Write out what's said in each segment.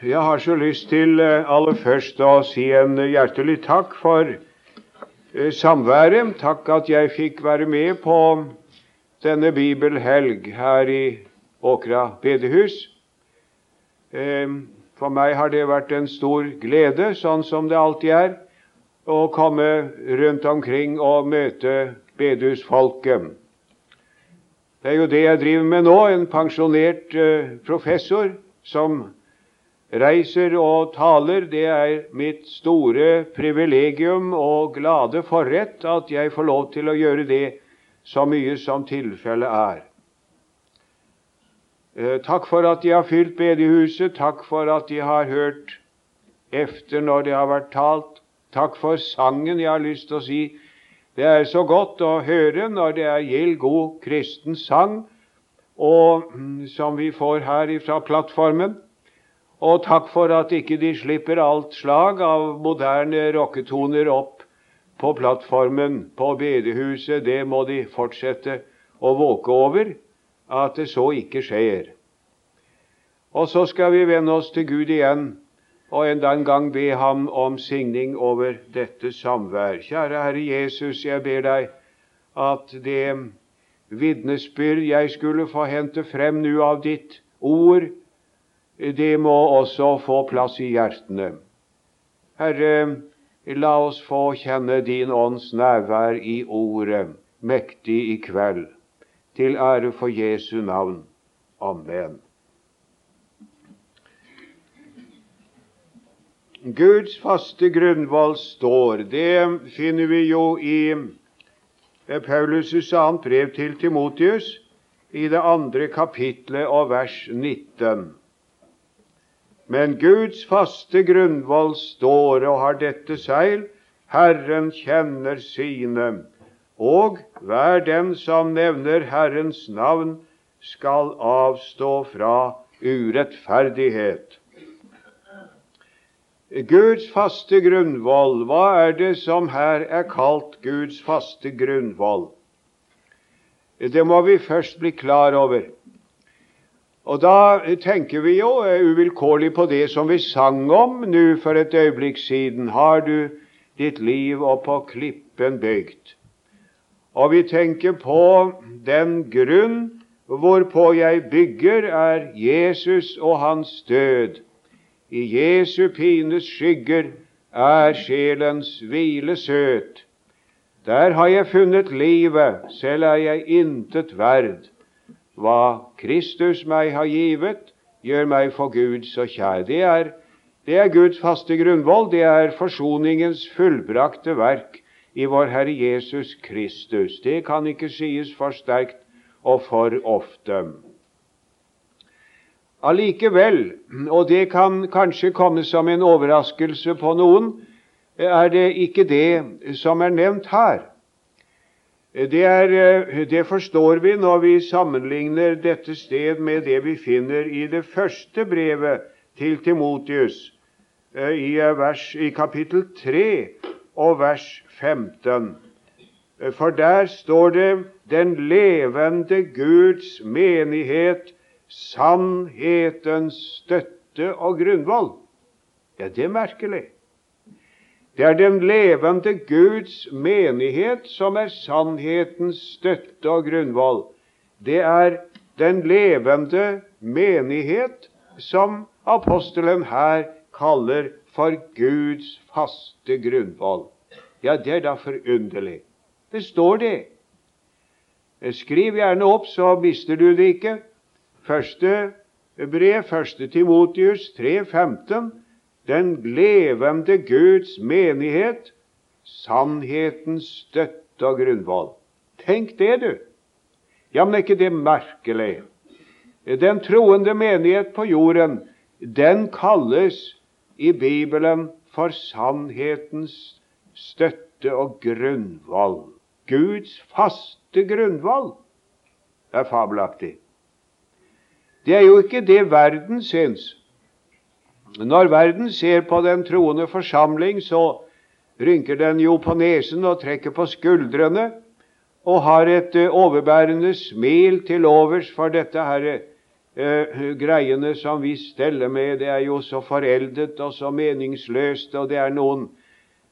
Jeg har så lyst til eh, aller først å si en hjertelig takk for eh, samværet. Takk at jeg fikk være med på denne bibelhelg her i Åkra bedehus. Eh, for meg har det vært en stor glede, sånn som det alltid er, å komme rundt omkring og møte bedehusfolket. Det er jo det jeg driver med nå, en pensjonert professor som reiser og taler, det er mitt store privilegium og glade forrett at jeg får lov til å gjøre det så mye som tilfellet er. Eh, takk for at de har fylt bedehuset, takk for at de har hørt efter når det har vært talt. Takk for sangen. Jeg har lyst til å si det er så godt å høre når det er gild, god kristen sang, og, mm, som vi får her fra plattformen. Og takk for at ikke de slipper alt slag av moderne rocketoner opp på plattformen på bedehuset. Det må de fortsette å våke over, at det så ikke skjer. Og så skal vi vende oss til Gud igjen og enda en gang be Ham om signing over dette samvær. Kjære Herre Jesus, jeg ber deg at det vitnesbyrd jeg skulle få hente frem nå av ditt ord, det må også få plass i hjertene. Herre, la oss få kjenne din ånds nærvær i ordet mektig i kveld, til ære for Jesu navn. Amen. Guds faste grunnvoll står. Det finner vi jo i Paulus' annet brev til Timotius, i det andre kapitlet og vers 19. Men Guds faste grunnvoll står og har dette seil, Herren kjenner sine, og hver den som nevner Herrens navn, skal avstå fra urettferdighet. Guds faste grunnvoll, hva er det som her er kalt Guds faste grunnvoll? Det må vi først bli klar over. Og da tenker vi jo eh, uvilkårlig på det som vi sang om nå for et øyeblikk siden. Har du ditt liv oppå klippen bygd? Og vi tenker på den grunn hvorpå jeg bygger, er Jesus og hans død. I Jesu pines skygger er sjelens hvile søt. Der har jeg funnet livet, selv er jeg intet verd. Hva Kristus meg har givet, gjør meg for Gud så kjær. Det er, det er Guds faste grunnvoll. Det er forsoningens fullbrakte verk i vår Herre Jesus Kristus. Det kan ikke sies for sterkt og for ofte. Allikevel, og det kan kanskje komme som en overraskelse på noen, er det ikke det som er nevnt her. Det, er, eh, det, forstår vi når vi sammenligner dette sted med det vi finner i det første brevet til Timotius, eh, i, eh, i kapittel 3 og vers 15. For der står det 'Den levende Guds menighet, sannhetens støtte og grunnvoll'. Ja, det er merkelig. Det er den levende Guds menighet som er sannhetens støtte og grunnvoll. Det er den levende menighet som apostelen her kaller for Guds faste grunnvoll. Ja, det er da forunderlig. Det står det. Skriv gjerne opp, så mister du det ikke. Første brev, første Timotius 3, 15 den levende Guds menighet, sannhetens støtte og grunnvoll. Tenk det, du! Ja, men er ikke det merkelig? Den troende menighet på jorden, den kalles i Bibelen for sannhetens støtte og grunnvoll. Guds faste grunnvoll. Er fabelaktig. Det er jo ikke det verden syns. Når verden ser på den troende forsamling, så rynker den jo på nesen og trekker på skuldrene og har et eh, overbærende smil til overs for dette herre eh, greiene som vi steller med, det er jo så foreldet og så meningsløst, og det er noen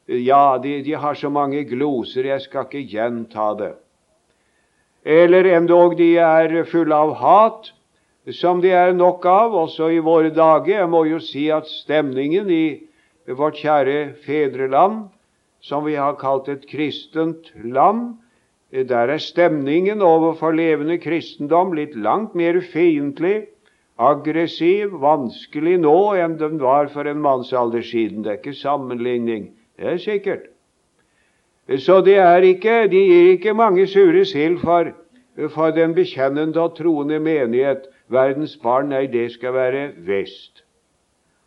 Ja, de, de har så mange gloser, jeg skal ikke gjenta det. Eller endog de er fulle av hat, som det er nok av også i våre dager. Jeg må jo si at stemningen i vårt kjære fedreland, som vi har kalt et kristent land, der er stemningen overfor levende kristendom litt langt mer fiendtlig, aggressiv, vanskelig nå enn den var for en mannsalder siden. Det er ikke sammenligning. Det er sikkert. Så det er ikke, de gir ikke mange sure sild for, for den bekjennende og troende menighet. Verdens barn, nei, det skal være vest.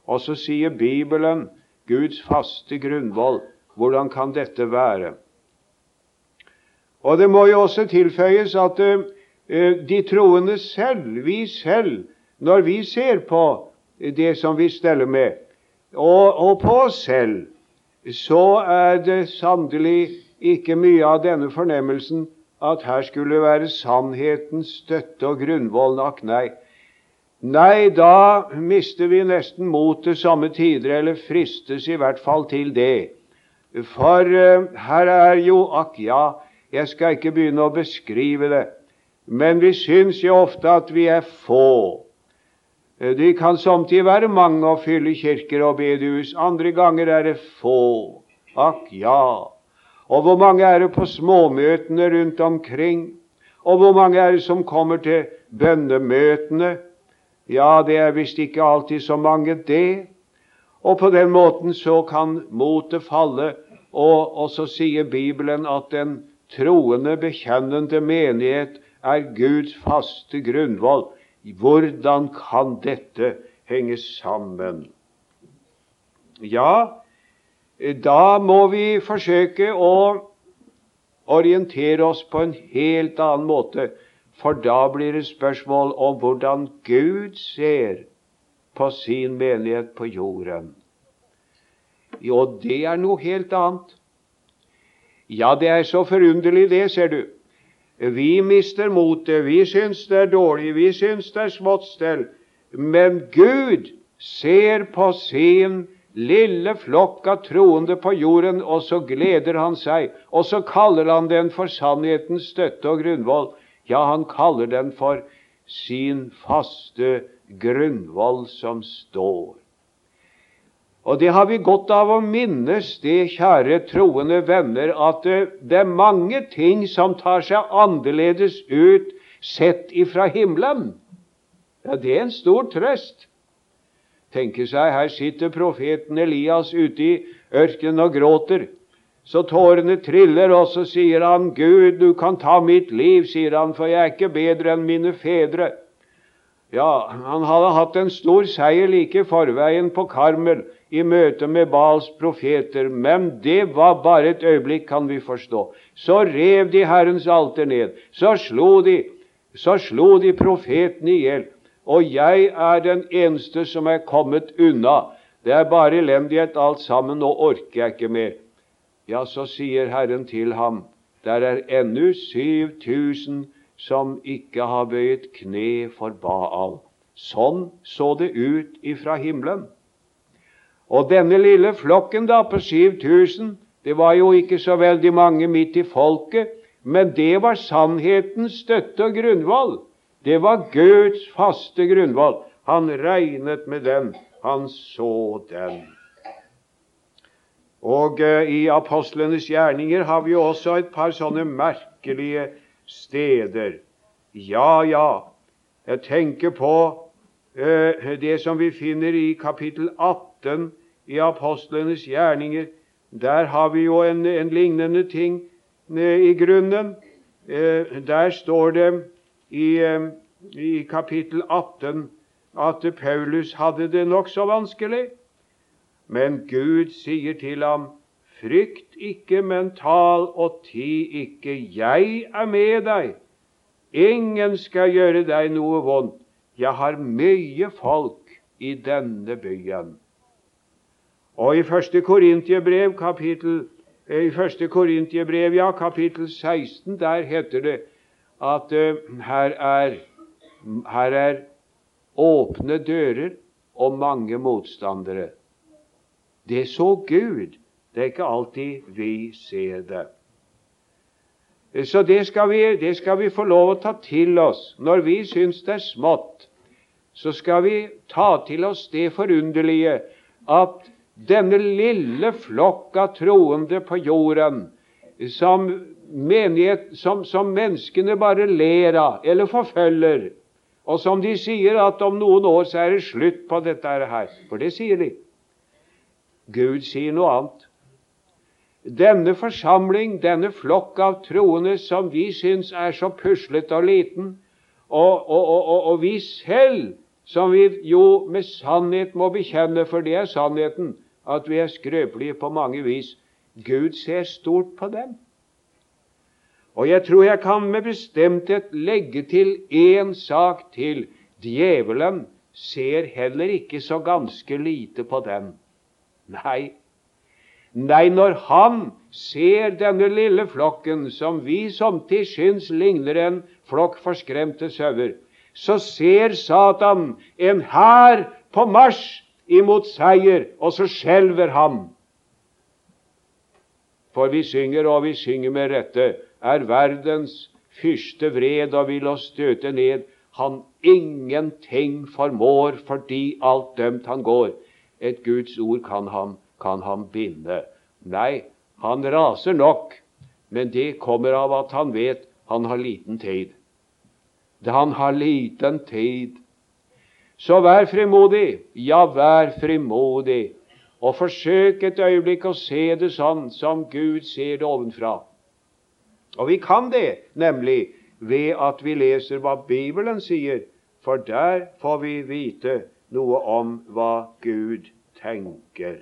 Og så sier Bibelen, Guds faste grunnvoll, hvordan kan dette være? Og det må jo også tilføyes at uh, de troende selv, vi selv, når vi ser på det som vi steller med, og, og på oss selv, så er det sannelig ikke mye av denne fornemmelsen at her skulle være sannhetens støtte og grunnvoll nok. Nei. Nei, da mister vi nesten motet samme tider, eller fristes i hvert fall til det. For uh, her er jo Akk, ja, jeg skal ikke begynne å beskrive det, men vi syns jo ofte at vi er få. De det kan samtidig være mange å fylle kirker og bedehus. Andre ganger er det få. Akk ja. Og hvor mange er det på småmøtene rundt omkring? Og hvor mange er det som kommer til bønnemøtene? Ja, det er visst ikke alltid så mange, det. Og på den måten så kan motet falle, og, og så sier Bibelen at den troende, bekjennende menighet er Guds faste grunnvoll. Hvordan kan dette henge sammen? Ja, da må vi forsøke å orientere oss på en helt annen måte, for da blir det spørsmål om hvordan Gud ser på sin menighet på jorden. Jo, det er noe helt annet. Ja, det er så forunderlig, det, ser du. Vi mister motet, vi syns det er dårlig, vi syns det er smått stell. Men Gud ser på sin lille flokk av troende på jorden, og så gleder han seg, og så kaller han den for sannhetens støtte og grunnvoll. Ja, han kaller den for sin faste grunnvoll som står. Og det har vi godt av å minnes, det, kjære troende venner, at det er mange ting som tar seg annerledes ut sett ifra himmelen. Ja, det er en stor trøst. Tenke seg, her sitter profeten Elias ute i ørkenen og gråter. Så tårene triller, og så sier han, 'Gud, du kan ta mitt liv', sier han, 'for jeg er ikke bedre enn mine fedre'. Ja, han hadde hatt en stor seier like forveien på Karmel i møte med Bals profeter, men det var bare et øyeblikk, kan vi forstå. Så rev de Herrens alter ned. Så slo de, så slo de profeten i hjel. Og jeg er den eneste som er kommet unna. Det er bare elendighet alt sammen, nå orker jeg ikke mer. Ja, så sier Herren til ham, der er ennå 7000 som ikke har bøyet kne for Baal. Sånn så det ut ifra himmelen. Og denne lille flokken da på 7000, det var jo ikke så veldig mange midt i folket, men det var sannhetens støtte og grunnvoll. Det var Guds faste grunnvoll. Han regnet med den. Han så den. Og uh, i apostlenes gjerninger har vi jo også et par sånne merkelige steder. Ja, ja, jeg tenker på uh, det som vi finner i kapittel 18 i apostlenes gjerninger. Der har vi jo en, en lignende ting i grunnen. Eh, der står det i, eh, i kapittel 18 at Paulus hadde det nokså vanskelig. Men Gud sier til ham, Frykt ikke, men tal og ti ikke. Jeg er med deg. Ingen skal gjøre deg noe vondt. Jeg har mye folk i denne byen. Og i første Korintiebrev, kapittel, eh, ja, kapittel 16, der heter det at her, er, her er åpne dører og mange motstandere. Det så Gud. Det er ikke alltid vi ser det. Så det skal, vi, det skal vi få lov å ta til oss. Når vi syns det er smått, så skal vi ta til oss det forunderlige at denne lille flokk av troende på jorden, som, menighet, som, som menneskene bare ler av eller forfølger, og som de sier at om noen år så er det slutt på dette her. For det sier de. Gud sier noe annet. Denne forsamling, denne flokk av troende som vi syns er så puslete og liten, og, og, og, og, vi selv, som vi jo med sannhet må bekjenne, for det er sannheten, at vi er skrøpelige på mange vis. Gud ser stort på dem. Og jeg tror jeg kan med bestemthet legge til én sak til. Djevelen ser heller ikke så ganske lite på den. Nei, Nei, når han ser denne lille flokken, som vi somtid syns ligner en flokk forskremte sauer, så ser Satan en hær på marsj imot seier, og så skjelver han. For vi synger, og vi synger med rette, er verdens fyrste vred og vil oss støte ned. Han ingenting formår, fordi alt dømt han går. Et Guds ord kan ham, kan han binde. Nei, han raser nok, men det kommer av at han vet han har liten tid. Han har liten tid. Så vær frimodig, ja, vær frimodig, og forsøk et øyeblikk å se det sånn som Gud ser det ovenfra. Og vi kan det nemlig ved at vi leser hva Bibelen sier, for der får vi vite noe om hva Gud tenker.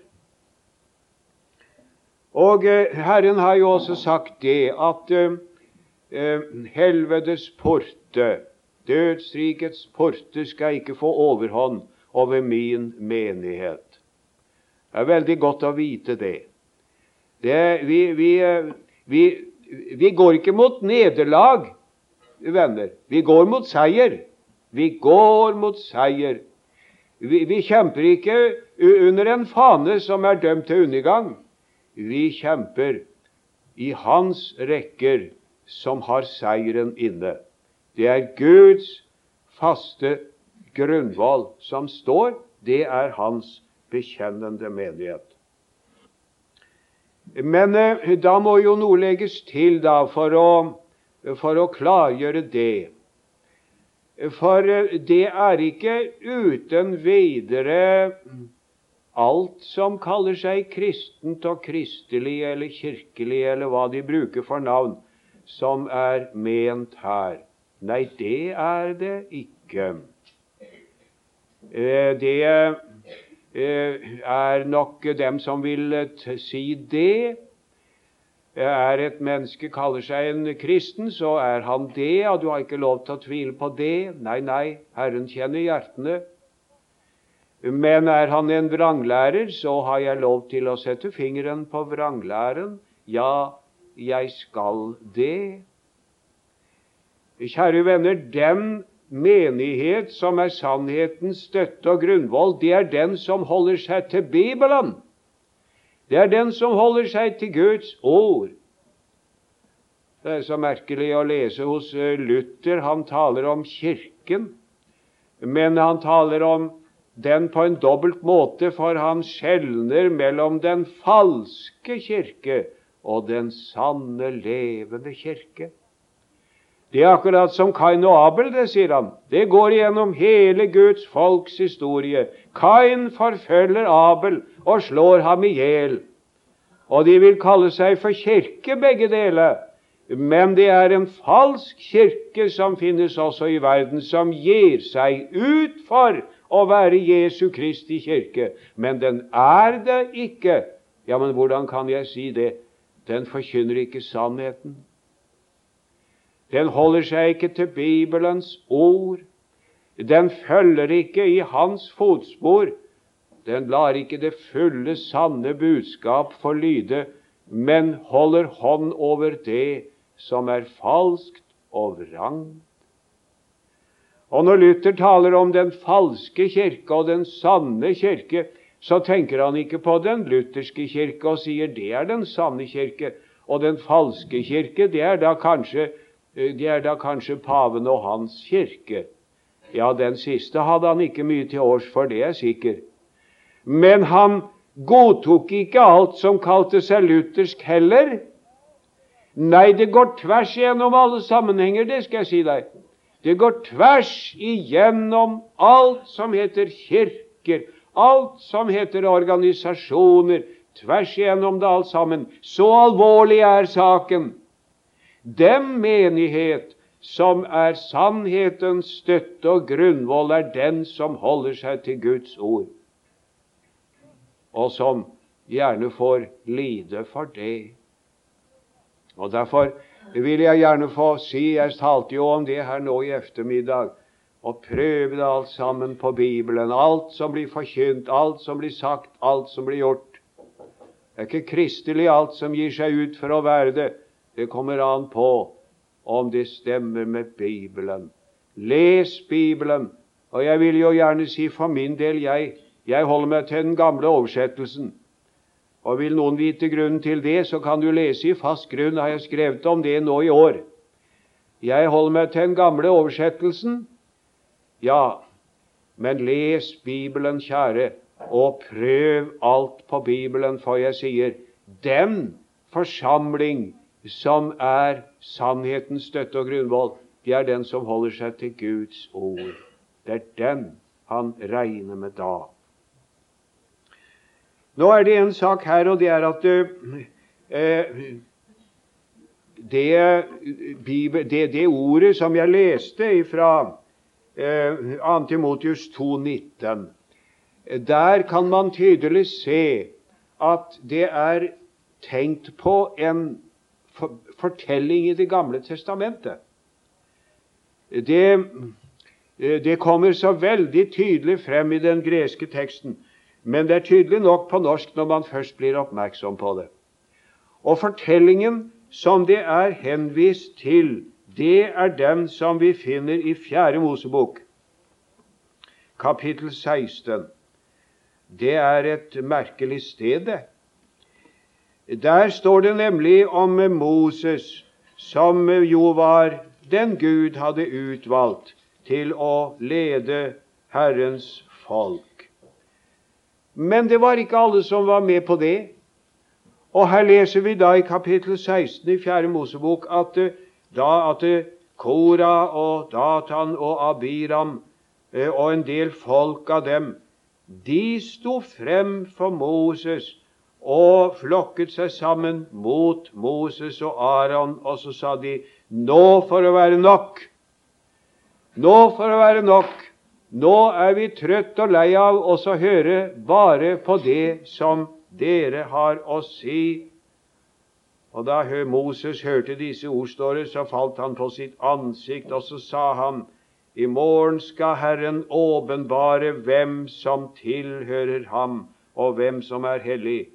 Og eh, Herren har jo også sagt det at eh, eh, helvetes porte, dødsrikets porte, skal ikke få overhånd over min menighet. Det er veldig godt å vite det. det vi, vi, eh, vi, vi går ikke mot nederlag, venner. Vi går mot seier. Vi går mot seier. Vi, vi kjemper ikke under en fane som er dømt til undergang. Vi kjemper i hans rekker som har seieren inne. Det er Guds faste grunnvoll som står. Det er hans bekjennende menighet. Men eh, da må jo noe legges til da for å, for å klargjøre det. For eh, det er ikke uten videre alt som kaller seg kristent og kristelig eller kirkelig eller hva de bruker for navn, som er ment her. Nei, det er det ikke. Eh, det er nok dem som vil si det. Er et menneske kaller seg en kristen, så er han det, og du har ikke lov til å tvile på det. Nei, nei, Herren kjenner hjertene. Men er han en vranglærer, så har jeg lov til å sette fingeren på vranglæren. Ja, jeg skal det. Kjære venner, den menighet som er sannhetens støtte og grunnvoll, det er den som holder seg til Bibelen. Det er den som holder seg til Guds ord. Det er så merkelig å lese hos eh, Luther. Han taler om Kirken, men han taler om den på en dobbelt måte, for han skjelner mellom den falske kirke og den sanne, levende kirke. Det er akkurat som Kain og Abel, det sier han. Det går gjennom hele Guds folks historie. Kain forfølger Abel og slår ham i hjel. Og de vil kalle seg for kirke, begge deler. Men det er en falsk kirke som finnes også i verden, som gir seg ut for å være Jesu Kristi kirke. Men den er det ikke. Ja, men hvordan kan jeg si det? Den forkynner ikke sannheten. Den holder seg ikke til Bibelens ord. Den følger ikke i hans fotspor. Den lar ikke det fulle, sanne budskap få lyde, men holder hånd over det som er falskt og vrangt. Og når Luther taler om den falske kirke og den sanne kirke, så tenker han ikke på den lutherske kirke og sier det er den sanne kirke. Og den falske kirke, det er da kanskje, det er da kanskje paven og hans kirke. Ja, den siste hadde han ikke mye til års for, det er sikkert. Men han godtok ikke alt som kalte seg luthersk heller. Nei, det går tvers igjennom alle sammenhenger, det skal jeg si deg. Det går tvers igjennom alt som heter kirker, alt som heter organisasjoner. Tvers igjennom det alt sammen. Så alvorlig er saken. Den menighet som er sannhetens støtte og grunnvoll, er den som holder seg til Guds ord, og som gjerne får lide for det. Og Derfor vil jeg gjerne få si Jeg talte jo om det her nå i ettermiddag. Og prøve det alt sammen på Bibelen. Alt som blir forkynt, alt som blir sagt, alt som blir gjort. Det er ikke kristelig alt som gir seg ut for å være det. Det kommer an på om det stemmer med Bibelen. Les Bibelen. Og jeg vil jo gjerne si for min del jeg, jeg holder meg til den gamle oversettelsen. Og Vil noen vite grunnen til det, så kan du lese i Fast grunn. har jeg skrevet om det nå i år. Jeg holder meg til den gamle oversettelsen. Ja, men les Bibelen, kjære, og prøv alt på Bibelen, for jeg sier den forsamling som er sannhetens støtte og grunnvoll, det er den som holder seg til Guds ord. Det er den han regner med da. Nå er det en sak her, og det er at eh, det, det, det, ordet som jeg leste fra eh, 2. Timotius 2,19, der kan man tydelig se at det er tenkt på en fortelling i Det gamle testamentet. Det, det kommer så veldig tydelig frem i den greske teksten. Men det er tydelig nok på norsk når man først blir oppmerksom på det. Og fortellingen som det er henvist til, det er den som vi finner i Fjerde Mosebok, kapittel 16. Det er et merkelig sted, det. Der står det nemlig om Moses, som jo var den Gud hadde utvalgt til å lede Herrens folk. Men det var ikke alle som var med på det. Og her leser vi da i kapittel 16 i 4. Mosebok at, eh, da, at eh, Kora og Datan og Abiram eh, og en del folk av dem, de sto frem for Moses og flokket seg sammen mot Moses og Aron, og så sa de nå for å være nok. Nå for å være nok nå er vi trøtt og lei av oss å høre bare på det som dere har å si. Og da Moses hørte disse ord, står det, så falt han på sitt ansikt, og så sa han, i morgen skal Herren åpenbare hvem som tilhører ham, og hvem som er hellig.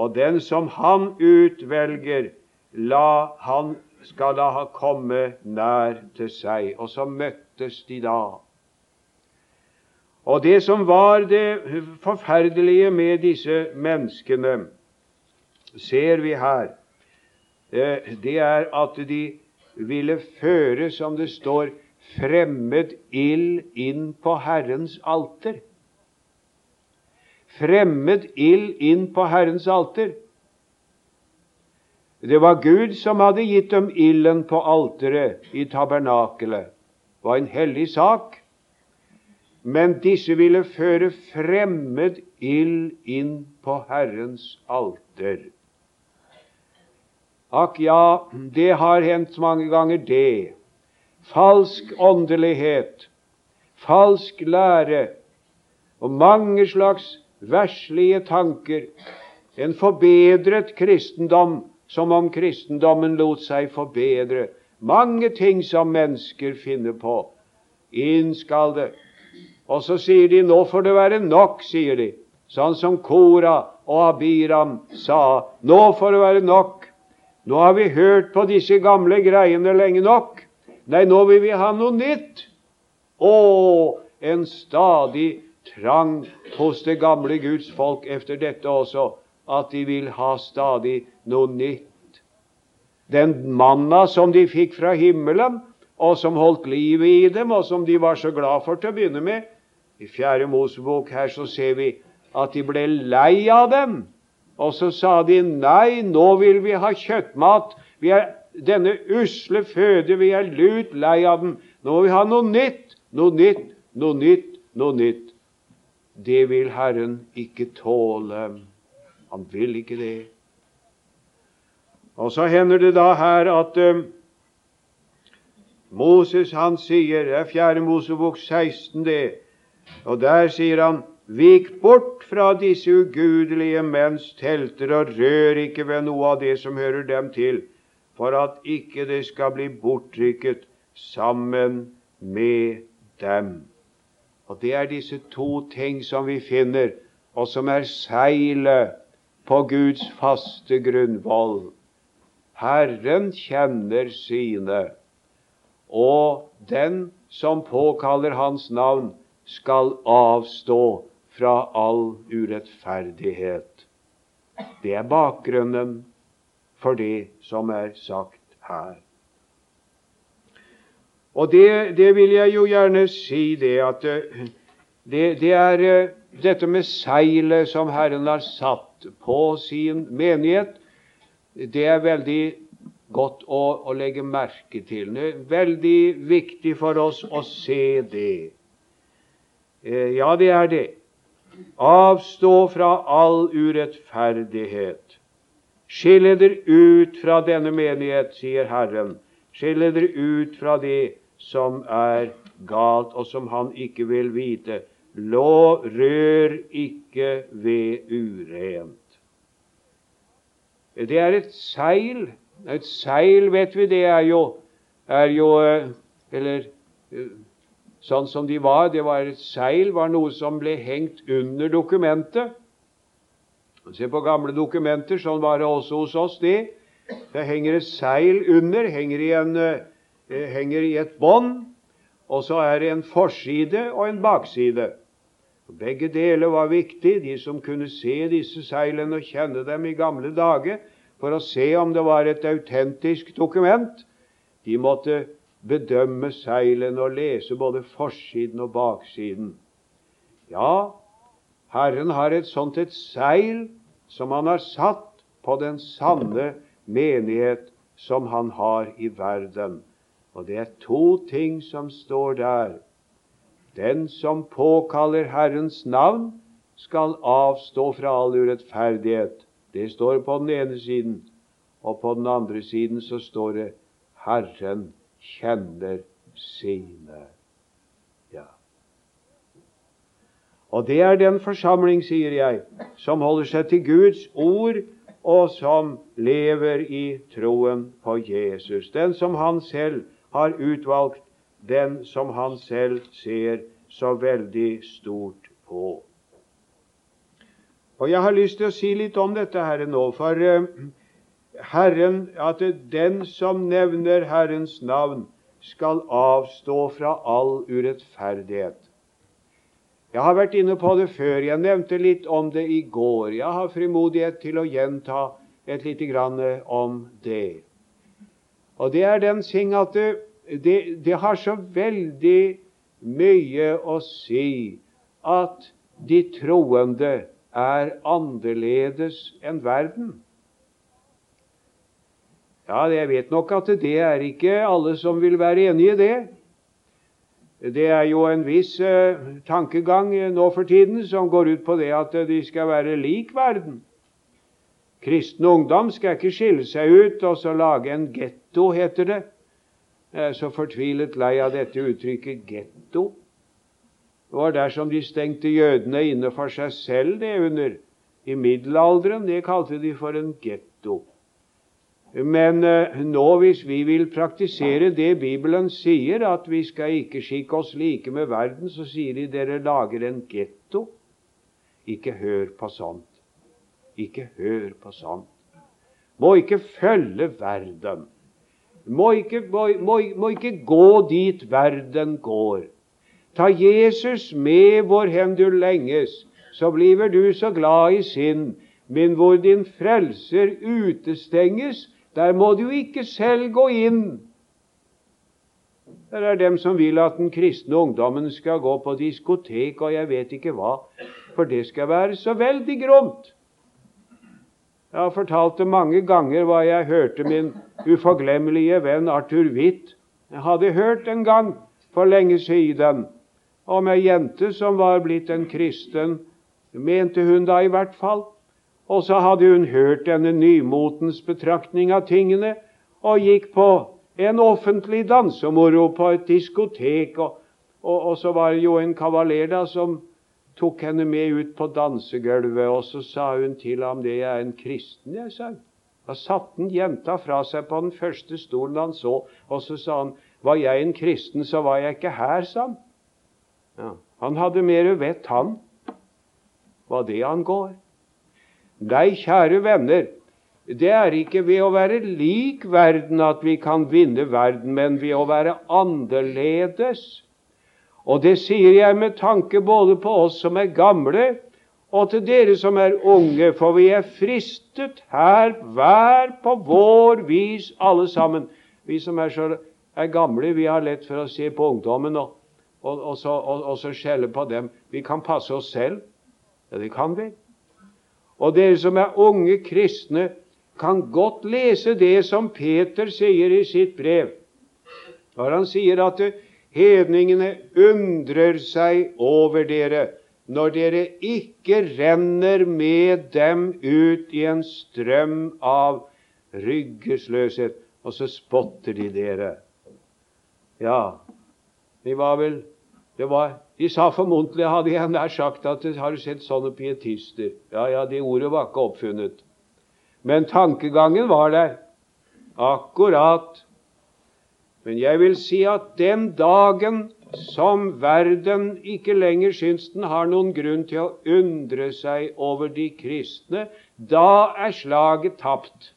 Og den som han utvelger, la han skal la ha komme nær til seg. Og så møttes de da. Og det som var det forferdelige med disse menneskene, ser vi her. Eh, det er at de ville føre, som det står, fremmed ild inn på Herrens alter. Fremmed ild inn på Herrens alter. Det var Gud som hadde gitt dem ilden på alteret i tabernakelet. Det var en hellig sak. Men disse ville føre fremmed ild inn på Herrens alter. Akk ja, det har hendt mange ganger, det. Falsk åndelighet, falsk lære og mange slags verslige tanker. En forbedret kristendom, som om kristendommen lot seg forbedre. Mange ting som mennesker finner på. Inn skal det og så sier de 'nå får det være nok', sier de. Sånn som Kora og Abiram sa. 'Nå får det være nok'. Nå har vi hørt på disse gamle greiene lenge nok. Nei, nå vil vi ha noe nytt. Å, en stadig trang hos det gamle Guds folk efter dette også, at de vil ha stadig noe nytt. Den manna som de fikk fra himmelen, og som holdt livet i dem, og som de var så glad for til å begynne med. I Fjerde Mosebok her så ser vi at de ble lei av dem. Og så sa de nei, nå vil vi ha kjøttmat. Vi er denne usle føde, vi er lut lei av den. Nå må vi ha noe nytt, noe nytt, noe nytt, noe nytt. Det vil Herren ikke tåle. Han vil ikke det. Og så hender det da her at uh, Moses han sier, det er 4. Mosebok 16, det, og der sier han Vik bort fra disse ugudelige menns telter, og rør ikke ved noe av det som hører dem til, for at ikke det skal bli bortrykket sammen med dem. Og Det er disse to ting som vi finner, og som er seilet på Guds faste grunnvoll. Herren kjenner sine og den som påkaller Hans navn, skal avstå fra all urettferdighet. Det er bakgrunnen for det som er sagt her. Og det, det vil jeg jo gjerne si, det at eh, det, det er eh, dette med seilet som Herren har satt på sin menighet. Det er veldig godt å, å, legge merke til. Det er veldig viktig for oss å se det. Eh, ja, det er det. Avstå fra all urettferdighet. Skille dere ut fra denne menighet, sier Herren. Skille dere ut fra det som er galt, og som Han ikke vil vite. Lå, rør ikke ved urent. Det er et seil et seil, vet vi, det er jo, er jo eh, Eller eh, sånn som de var. det var Et seil var noe som ble hengt under dokumentet. Se på gamle dokumenter. Sånn var det også hos oss. det. Det henger et seil under, henger i, en, eh, henger i et bånd, og så er det en forside og en bakside. Begge deler var viktig. De som kunne se disse seilene og kjenne dem i gamle dager, for å se om det var et autentisk dokument. De måtte bedømme seilene og lese både forsiden og baksiden. Ja, Herren har et sånt et seil som han har satt på den sanne menighet som han har i verden. Og det er to ting som står der. Den som påkaller Herrens navn, skal avstå fra all urettferdighet. Det står på den ene siden. Og på den andre siden så står det 'Herren kjenner sine'. Ja. Og det er den forsamling, sier jeg, som holder seg til Guds ord, og som lever i troen på Jesus. Den som han selv har utvalgt, den som han selv ser så veldig stort på. Og Jeg har lyst til å si litt om dette her nå, for uh, Herren, at den som nevner Herrens navn, skal avstå fra all urettferdighet. Jeg har vært inne på det før. Jeg nevnte litt om det i går. Jeg har frimodighet til å gjenta et lite grann eh, om det. Og det er den ting at det, det, det har så veldig mye å si at de troende er annerledes enn verden. Ja, jeg vet nok at det er ikke alle som vil være enig i det. Det er jo en viss eh, tankegang nå for tiden som går ut på det at de skal være lik verden. Kristen ungdom skal ikke skille seg ut og så lage en getto, heter det. Jeg er så fortvilet lei av dette uttrykket getto. Det var dersom de stengte jødene inne for seg selv det under. I middelalderen det kalte de for en getto. Men eh, nå, hvis vi vil praktisere det Bibelen sier, at vi skal ikke skikke oss like med verden, så sier de dere lager en getto. Ikke hør på sånt. Ikke hør på sånt. Må ikke følge verden. Må ikke, må, må, må ikke gå dit verden går. Ta Jesus med hvorhen du lenges, så bliver du så glad i sinn. Men hvor din frelser utestenges, der må du ikke selv gå inn. Det er dem som vil at den kristne ungdommen skal gå på diskotek og jeg vet ikke hva, for det skal være så veldig gromt. Jeg har fortalt det mange ganger hva jeg hørte min uforglemmelige venn Arthur Witt jeg hadde hørt en gang for lenge siden om ei jente som var blitt en kristen, mente hun da i hvert fall. Og så hadde hun hørt denne nymotens betraktning av tingene og gikk på en offentlig dansemoro på et diskotek. Og, og, og så var det jo en kavaler da som tok henne med ut på dansegulvet, og så sa hun til ham det er en kristen. jeg sa. Da satte han jenta fra seg på den første stolen han så, og så sa han var jeg en kristen, så var jeg ikke her, sa han. Ja, han hadde mer vett, han, hva det angår. Nei, kjære venner, det er ikke ved å være lik verden at vi kan vinne verden, men ved å være annerledes. Og det sier jeg med tanke både på oss som er gamle, og til dere som er unge, for vi er fristet her, hver på vår vis, alle sammen. Vi som er, så, er gamle, vi har lett for å se på ungdommen og, og, og, så, og så skjelle på dem. Vi kan passe oss selv. Ja, det kan vi. Og dere som er unge kristne, kan godt lese det som Peter sier i sitt brev. Når han sier at hedningene undrer seg over dere når dere ikke renner med dem ut i en strøm av ryggesløshet, og så spotter de dere. Ja, de var vel det var, De sa formodentlig, hadde jeg nær sagt, at har du sett sånne pietister? Ja, ja, det ordet var ikke oppfunnet. Men tankegangen var der. Akkurat. Men jeg vil si at den dagen som verden ikke lenger syns den har noen grunn til å undre seg over de kristne, da er slaget tapt.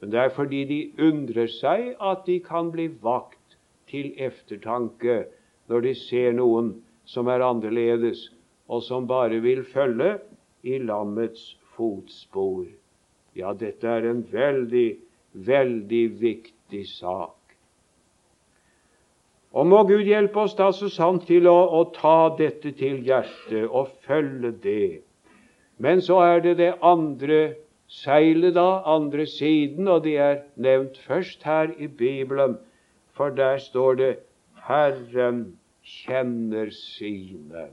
Men det er fordi de undrer seg at de kan bli vakt til eftertanke når de ser noen som er annerledes, og som bare vil følge i lammets fotspor. Ja, dette er en veldig, veldig viktig sak. Og må Gud hjelpe oss da så sant til å, å ta dette til hjertet og følge det. Men så er det det andre seilet, da, andre siden, og det er nevnt først her i Bibelen. For der står det 'Herren kjenner sine'.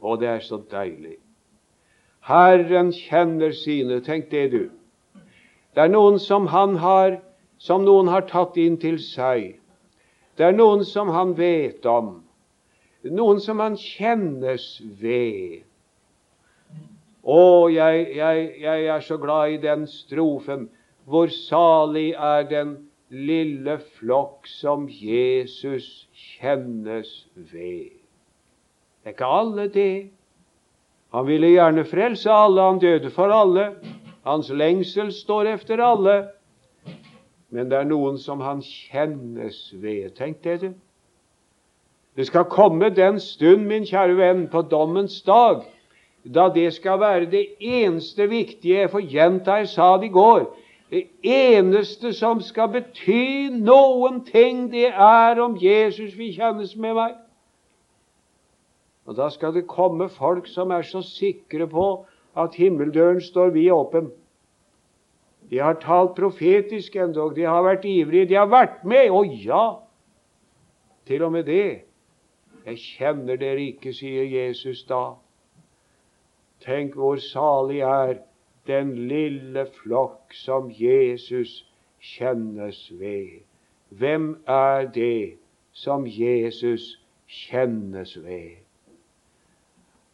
Og det er så deilig. Herren kjenner sine. Tenk det, du. Det er noen som han har, som noen har tatt inn til seg. Det er noen som han vet om. Noen som han kjennes ved. Å, jeg, jeg, jeg er så glad i den strofen. Hvor salig er den lille flokk som Jesus kjennes ved. Det er ikke alle det. Han ville gjerne frelse alle, han døde for alle. Hans lengsel står efter alle. Men det er noen som han kjennes ved. Tenk det. Det skal komme den stund, min kjære venn, på dommens dag, da det skal være det eneste viktige. Jeg får gjenta jeg sa det i går. Det eneste som skal bety noen ting, det er om Jesus vil kjennes med meg. Og Da skal det komme folk som er så sikre på at himmeldøren står vid åpen. De har talt profetisk endog, de har vært ivrige, de har vært med. Å ja! Til og med det. Jeg kjenner dere ikke, sier Jesus da. Tenk hvor salig er den lille flokk som Jesus kjennes ved. Hvem er det som Jesus kjennes ved?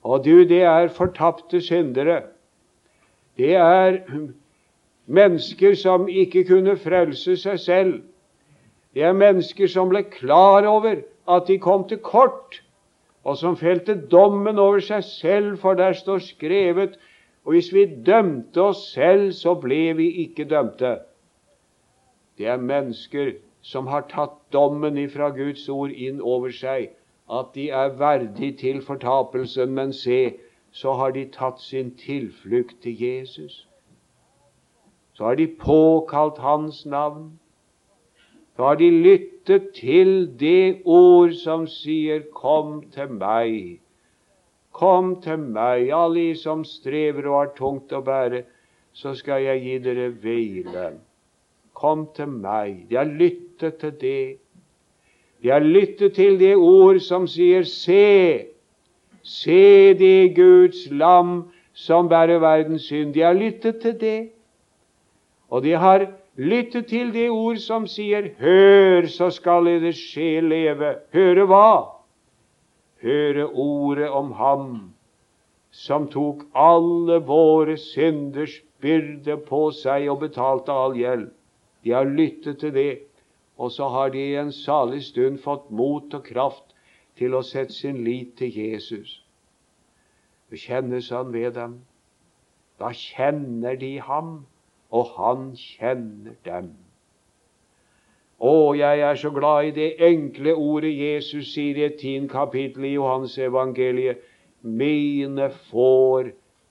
Og du, det er fortapte syndere. Det er mennesker som ikke kunne frelse seg selv. Det er mennesker som ble klar over at de kom til kort, og som felte dommen over seg selv, for der står skrevet og hvis vi dømte oss selv, så ble vi ikke dømte. Det er mennesker som har tatt dommen ifra Guds ord inn over seg, at de er verdig til fortapelsen, men se, så har de tatt sin tilflukt til Jesus. Så har de påkalt Hans navn. Så har de lyttet til det ord som sier 'Kom til meg'. Kom til meg, alle som strever og har tungt å bære, så skal jeg gi dere hvile. Kom til meg. De har lyttet til det. De har lyttet til det ord som sier 'Se'. Se det Guds lam som bærer verdens synd. De har lyttet til det. Og de har lyttet til det ord som sier 'Hør, så skal deres sjel leve'. Høre hva? Høre ordet om Ham som tok alle våre synders byrde på seg og betalte all gjeld. De har lyttet til det, og så har de i en salig stund fått mot og kraft til å sette sin lit til Jesus. Kjennes han ved dem? Da kjenner de ham og han kjenner dem. Å, jeg er så glad i det enkle ordet Jesus sier i et tiende kapittel i Johans evangeliet. Mine får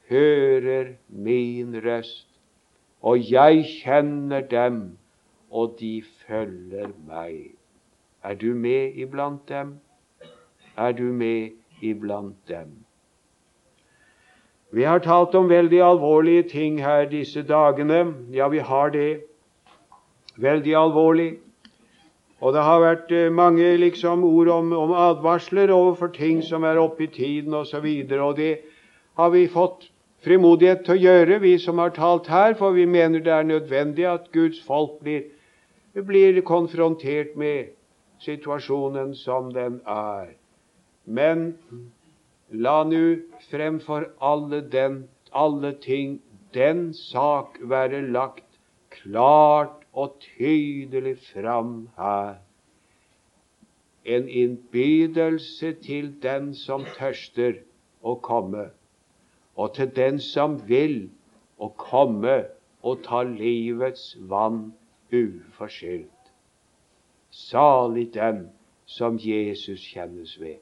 hører min røst, og jeg kjenner dem, og de følger meg. Er du med iblant dem? Er du med iblant dem? Vi har talt om veldig alvorlige ting her disse dagene. Ja, vi har det. Veldig alvorlig. Og det har vært eh, mange liksom, ord om, om advarsler overfor ting som er oppe i tiden osv. Og, så og det har vi fått frimodighet til å gjøre, vi som har talt her, for vi mener det er nødvendig at Guds folk blir, blir konfrontert med situasjonen som den er. Men La nu fremfor alle, den, alle ting den sak være lagt klart og tydelig fram her. En innbydelse til den som tørster å komme, og til den som vil å komme og ta livets vann uforskyldt. Salig den som Jesus kjennes ved.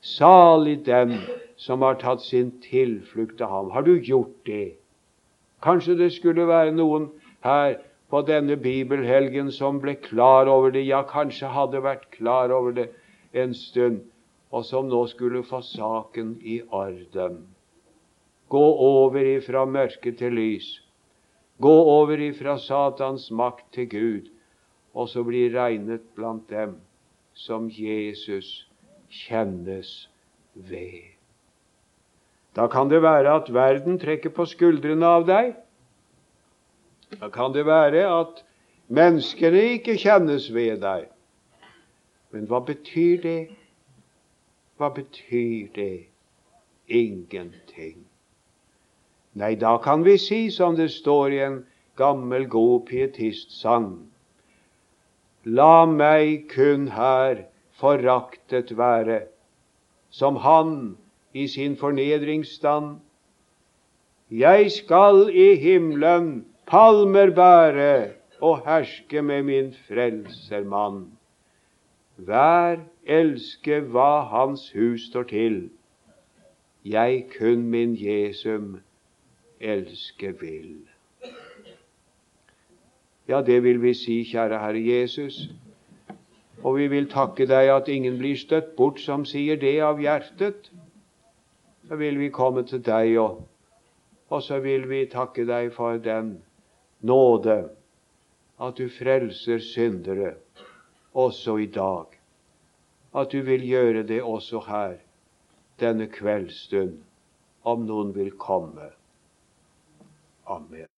Salig den som har tatt sin tilflukt til ham. Har du gjort det? Kanskje det skulle være noen her på denne bibelhelgen som ble klar over det, ja, kanskje hadde vært klar over det en stund, og som nå skulle få saken i orden. Gå over ifra mørke til lys. Gå over ifra Satans makt til Gud, og så bli regnet blant dem som Jesus kjennes ved. Da kan det være at verden trekker på skuldrene av deg. Da kan det være at menneskene ikke kjennes ved deg. Men hva betyr det? Hva betyr det? Ingenting. Nei, da kan vi si som det står i en gammel, god pietistsang. La meg kun her foraktet være, som han i sin fornedringsstand. Jeg skal i himmelen palmer bære og herske med min frelsermann. Hver elske hva hans hus står til. Jeg kun min Jesum elske vil. Ja, det vil vi si, kjære Herre Jesus. Og vi vil takke deg at ingen blir støtt bort som sier det av hjertet. Så vil vi komme til deg, og, og så vil vi takke deg for den nåde at du frelser syndere også i dag. At du vil gjøre det også her denne kveldsstund, om noen vil komme. Amen.